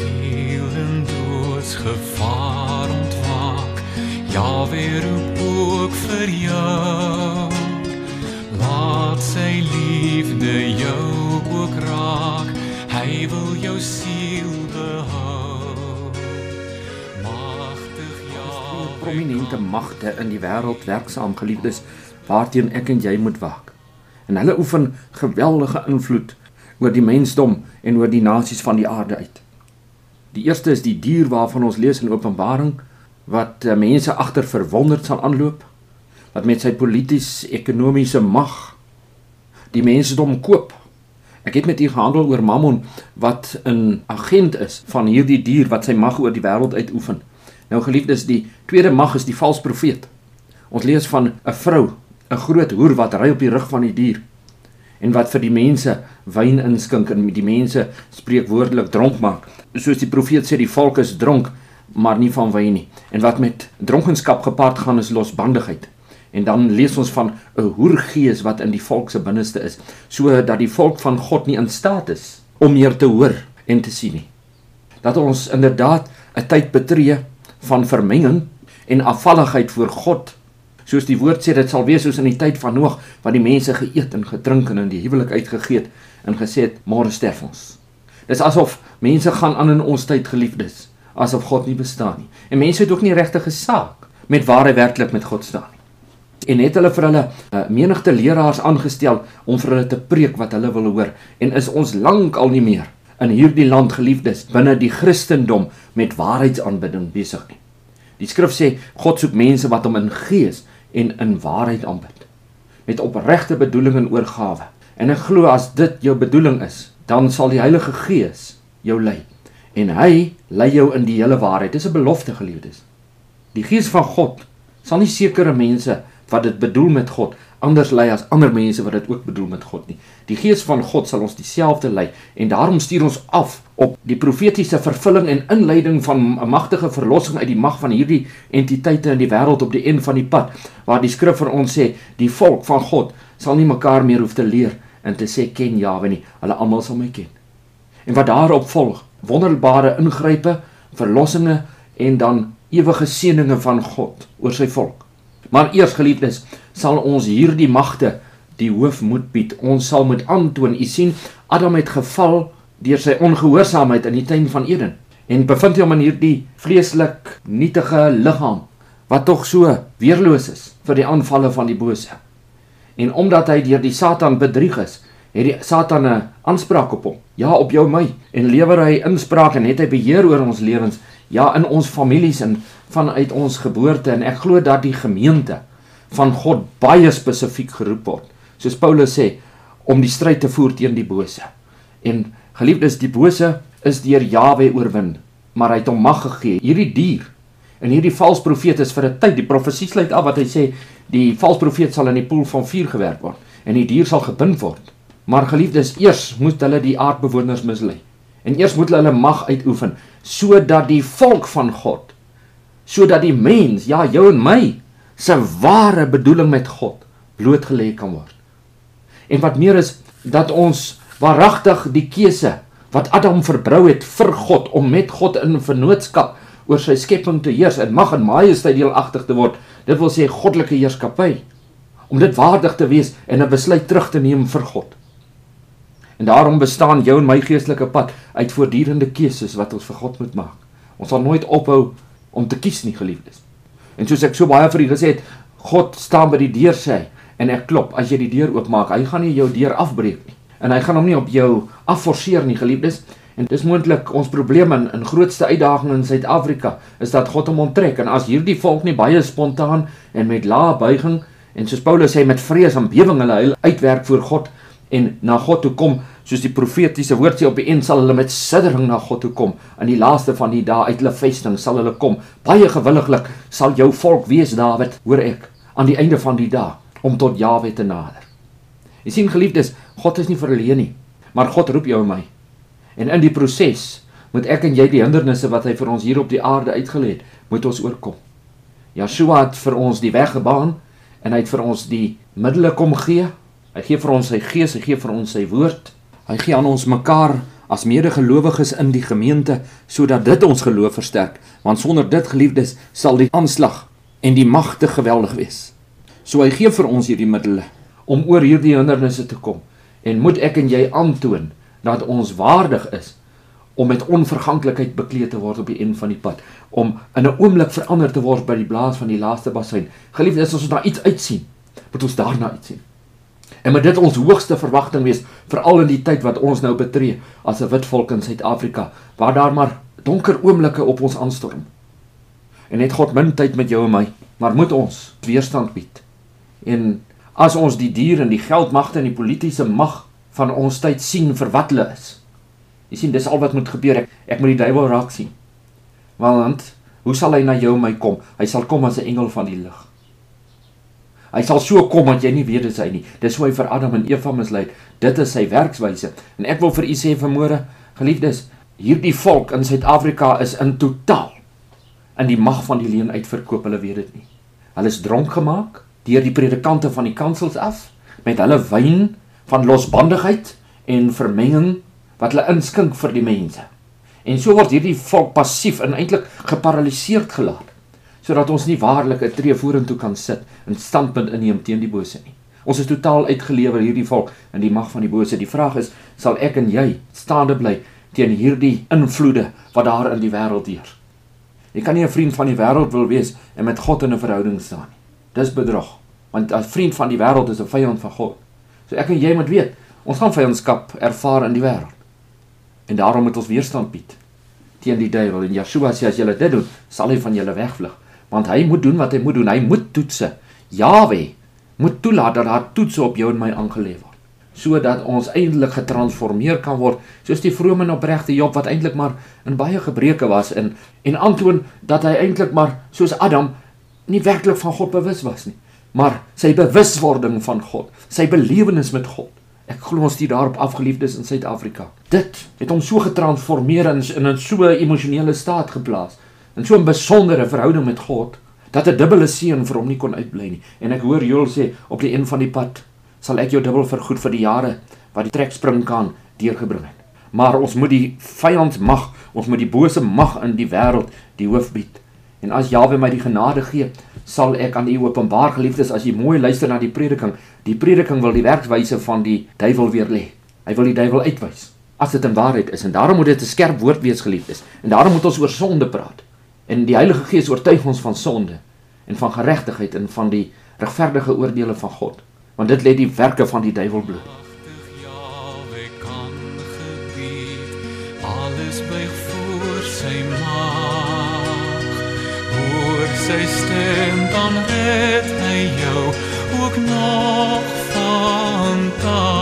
siel in doodsgevaar ontwaak, Jawe roep ook vir jou. Laat sy liefde jou ook raak, hy wil jou siel behou. Magtig Jawe, prominente magte in die wêreld werksaam geliefdes waarteen ek en jy moet waak. En hulle oefen geweldige invloed oor die mensdom en oor die nasies van die aarde uit. Die eerste is die dier waarvan ons lees in Openbaring wat eh, mense agter verwonderd sal aanloop wat met sy polities-ekonomiese mag die mensdom koop. Ek het met u gehandel oor Mammon wat 'n agent is van hierdie dier wat sy mag oor die wêreld uitoefen. Nou geliefdes, die tweede mag is die valse profeet. Ons lees van 'n vrou, 'n groot hoer wat ry op die rug van die dier en wat vir die mense wyn inskink en die mense spreekwoordelik dronk maak. Soos die profeet sê, die volk is dronk, maar nie van wyn nie. En wat met dronkenskap gepaard gaan is losbandigheid. En dan lees ons van 'n hoergees wat in die volk se binneste is, sodat die volk van God nie in staat is om meer te hoor en te sien nie. Dat ons inderdaad 'n tyd betree van vermenging en afvalligheid voor God. Soos die woord sê dit sal wees soos in die tyd van Noag wat die mense geëet en gedrink en in die huwelik uitgegee het en gesê het môre sterf ons. Dis asof mense gaan aan in ons tyd geliefdes, asof God nie bestaan nie. En mense het ook nie regtig 'n saak met waar hy werklik met God staan nie en het hulle vir hulle uh, menigte leraars aangestel om vir hulle te preek wat hulle wil hoor en is ons lank al nie meer in hierdie land geliefdes binne die Christendom met waarheidsaanbidding besig nie. Die skrif sê God soek mense wat hom in gees en in waarheid aanbid met opregte bedoeling en oorgawe. En ek glo as dit jou bedoeling is, dan sal die Heilige Gees jou lei en hy lei jou in die hele waarheid. Dis 'n belofte geliefdes. Die Gees van God sal nie sekere mense wat dit bedoel met God anders lei as ander mense wat dit ook bedoel met God nie. Die Gees van God sal ons dieselfde lei en daarom stuur ons af op die profetiese vervulling en inleiding van 'n magtige verlossing uit die mag van hierdie entiteite in die wêreld op die een van die pad waar die skrif vir ons sê die volk van God sal nie mekaar meer hoef te leer en te sê ken Jawe nie, hulle almal sal my ken. En wat daarop volg, wonderbare ingrype, verlossinge en dan ewige seëninge van God oor sy volk. Maar eers geliefdes, sal ons hierdie magte die hoof moet bied. Ons sal moet aantoon. U sien, Adam het geval deur sy ongehoorsaamheid in die tuin van Eden en bevind hom in hierdie vleeslik nietige liggaam wat tog so weerloos is vir die aanvalle van die bose. En omdat hy deur die Satan bedrieg is, het die Satan 'n aanspraak op hom. Ja, op jou my en lewer hy inspraak en het hy beheer oor ons lewens, ja in ons families en vanuit ons geboorte en ek glo dat die gemeente van God baie spesifiek geroep word. Soos Paulus sê om die stryd te voer teen die bose. En geliefdes, die bose is deur Jawe oorwin, maar hy het hom mag gegee. Hierdie dier en hierdie valse profeet is vir 'n tyd. Die profesie sluit af wat hy sê die valse profeet sal in die poel van vuur gewerp word en die dier sal gebind word. Maar geliefdes, eers moet hulle die aardbewoners mislei. En eers moet hulle mag uitoefen sodat die volk van God sodat die mens, ja, jou en my, se ware bedoeling met God blootgelê kan word. En wat meer is dat ons waaragtig die keuse wat Adam verbrou het vir God om met God in vennootskap oor sy skepping te heers en mag en majesteit deelagtig te word. Dit wil sê goddelike heerskappy om dit waardig te wees en 'n besluit terug te neem vir God. En daarom bestaan jou en my geestelike pad uit voortdurende keuses wat ons vir God moet maak. Ons sal nooit ophou om te kies nie geliefdes. En soos ek so baie vir u gesê het, God staan by die deur sê en ek klop. As jy die deur oopmaak, hy gaan nie jou deur afbreek nie. En hy gaan hom nie op jou afforceer nie geliefdes. En dis moontlik ons probleem in in grootste uitdaging in Suid-Afrika is dat God hom onttrek. En as hierdie volk nie baie spontaan en met lae buiging en soos Paulus sê met vrees en bewering hulle uitwerk voor God en na God toe kom soos die profetiese woord sê op die een sal hulle met siddering na God toe kom. In die laaste van die dae uit hulle vesting sal hulle kom. Baie gewilliglik sal jou volk wees Dawid hoor ek aan die einde van die dae om tot Jawe te nader. Jy sien geliefdes God is nie verleen nie maar God roep jou en my en in die proses moet ek en jy die hindernisse wat hy vir ons hier op die aarde uitgelê het moet ons oorkom. Yeshua het vir ons die weg gebaan en hy het vir ons die middele kom gee. Hy gee vir ons sy gees hy gee vir ons sy woord. Hy gee aan ons mekaar as medegelowiges in die gemeente sodat dit ons geloof versterk, want sonder dit geliefdes sal die aanslag en die magte geweldig wees. So hy gee vir ons hierdie middele om oor hierdie hindernisse te kom. En moet ek en jy aantoon dat ons waardig is om met onverganklikheid bekleed te word op die een van die pad, om in 'n oomblik verander te word by die blaas van die laaste bassein. Geliefdes, as ons daar iets uitsien, moet ons daarna uitsien. En met dit ons hoogste verwagting wees veral in die tyd wat ons nou betree as 'n wit volk in Suid-Afrika waar daar maar donker oomblikke op ons aanstorm. En het God min tyd met jou en my, maar moet ons weerstand bied. En as ons die dier en die geldmagte en die politieke mag van ons tyd sien vir wat hulle is. Jy sien dis al wat moet gebeur. Ek, ek moet die duiwel raak sien. Want hoe sal hy na jou en my kom? Hy sal kom as 'n engel van die lig. Hy sal so kom dat jy nie weet dis hy nie. Dis hoe hy vir Adam en Eva mislei. Dit is sy werkswyse. En ek wil vir u sê vanmôre, geliefdes, hierdie volk in Suid-Afrika is in totaal in die mag van die leuen uitverkoop. Hulle weet dit nie. Hulle is dronk gemaak deur die predikante van die kansels af met hulle wyn van losbandigheid en vermenging wat hulle inskink vir die mense. En so word hierdie volk passief en eintlik geparaliseerd gelaat sodat ons nie waarlik 'n tree vorentoe kan sit en standpunt inneem teen die bose nie. Ons is totaal uitgelewer hierdie volk in die mag van die bose. Die vraag is, sal ek en jy staande bly teen hierdie invloede wat daar in die wêreld heers? Jy kan nie 'n vriend van die wêreld wil wees en met God in 'n verhouding staan nie. Dis bedrog, want 'n vriend van die wêreld is 'n vyand van God. So ek en jy moet weet, ons gaan vyandskap ervaar in die wêreld. En daarom moet ons weerstand bied teen die duiwel en Yeshua sê as julle dit doen, sal hy van julle wegvlug want hy moet doen wat hy moet doen. Hy moet toetse. Jawe moet toelaat dat daar toetse op jou en my aangelê word sodat ons eintlik getransformeer kan word soos die vrome en opregte Job wat eintlik maar in baie gebreke was en en aantoon dat hy eintlik maar soos Adam nie werklik van God bewus was nie maar sy bewuswording van God sy belewenis met God ek glo ons het daarop afgeliefdes in Suid-Afrika dit het hom so getransformeer en in 'n so emosionele staat geplaas in so 'n besondere verhouding met God dat 'n dubbele seën vir hom nie kon uitbly nie. En ek hoor Joel sê op die een van die pad sal ek jou dubbel vergoed vir die jare wat die trekspring kan deurgebring het. Maar ons moet die vyand mag, ons moet die bose mag in die wêreld die hoof bied. En as Jawe my die genade gee, sal ek aan u openbaar geliefdes as jy mooi luister na die prediking. Die prediking wil die werkswyse van die duiwel weer lê. Hy wil die duiwel uitwys as dit in waarheid is en daarom moet dit 'n skerp woord wees geliefdes. En daarom moet ons oor sonde praat. En die Heilige Gees oortuig ons van sonde en van geregtigheid en van die regverdige oordeele van God. Want dit lê die werke van die duiwel bloot. Alles buig voor sy mag sy stem dan red hy jou ook nog van taan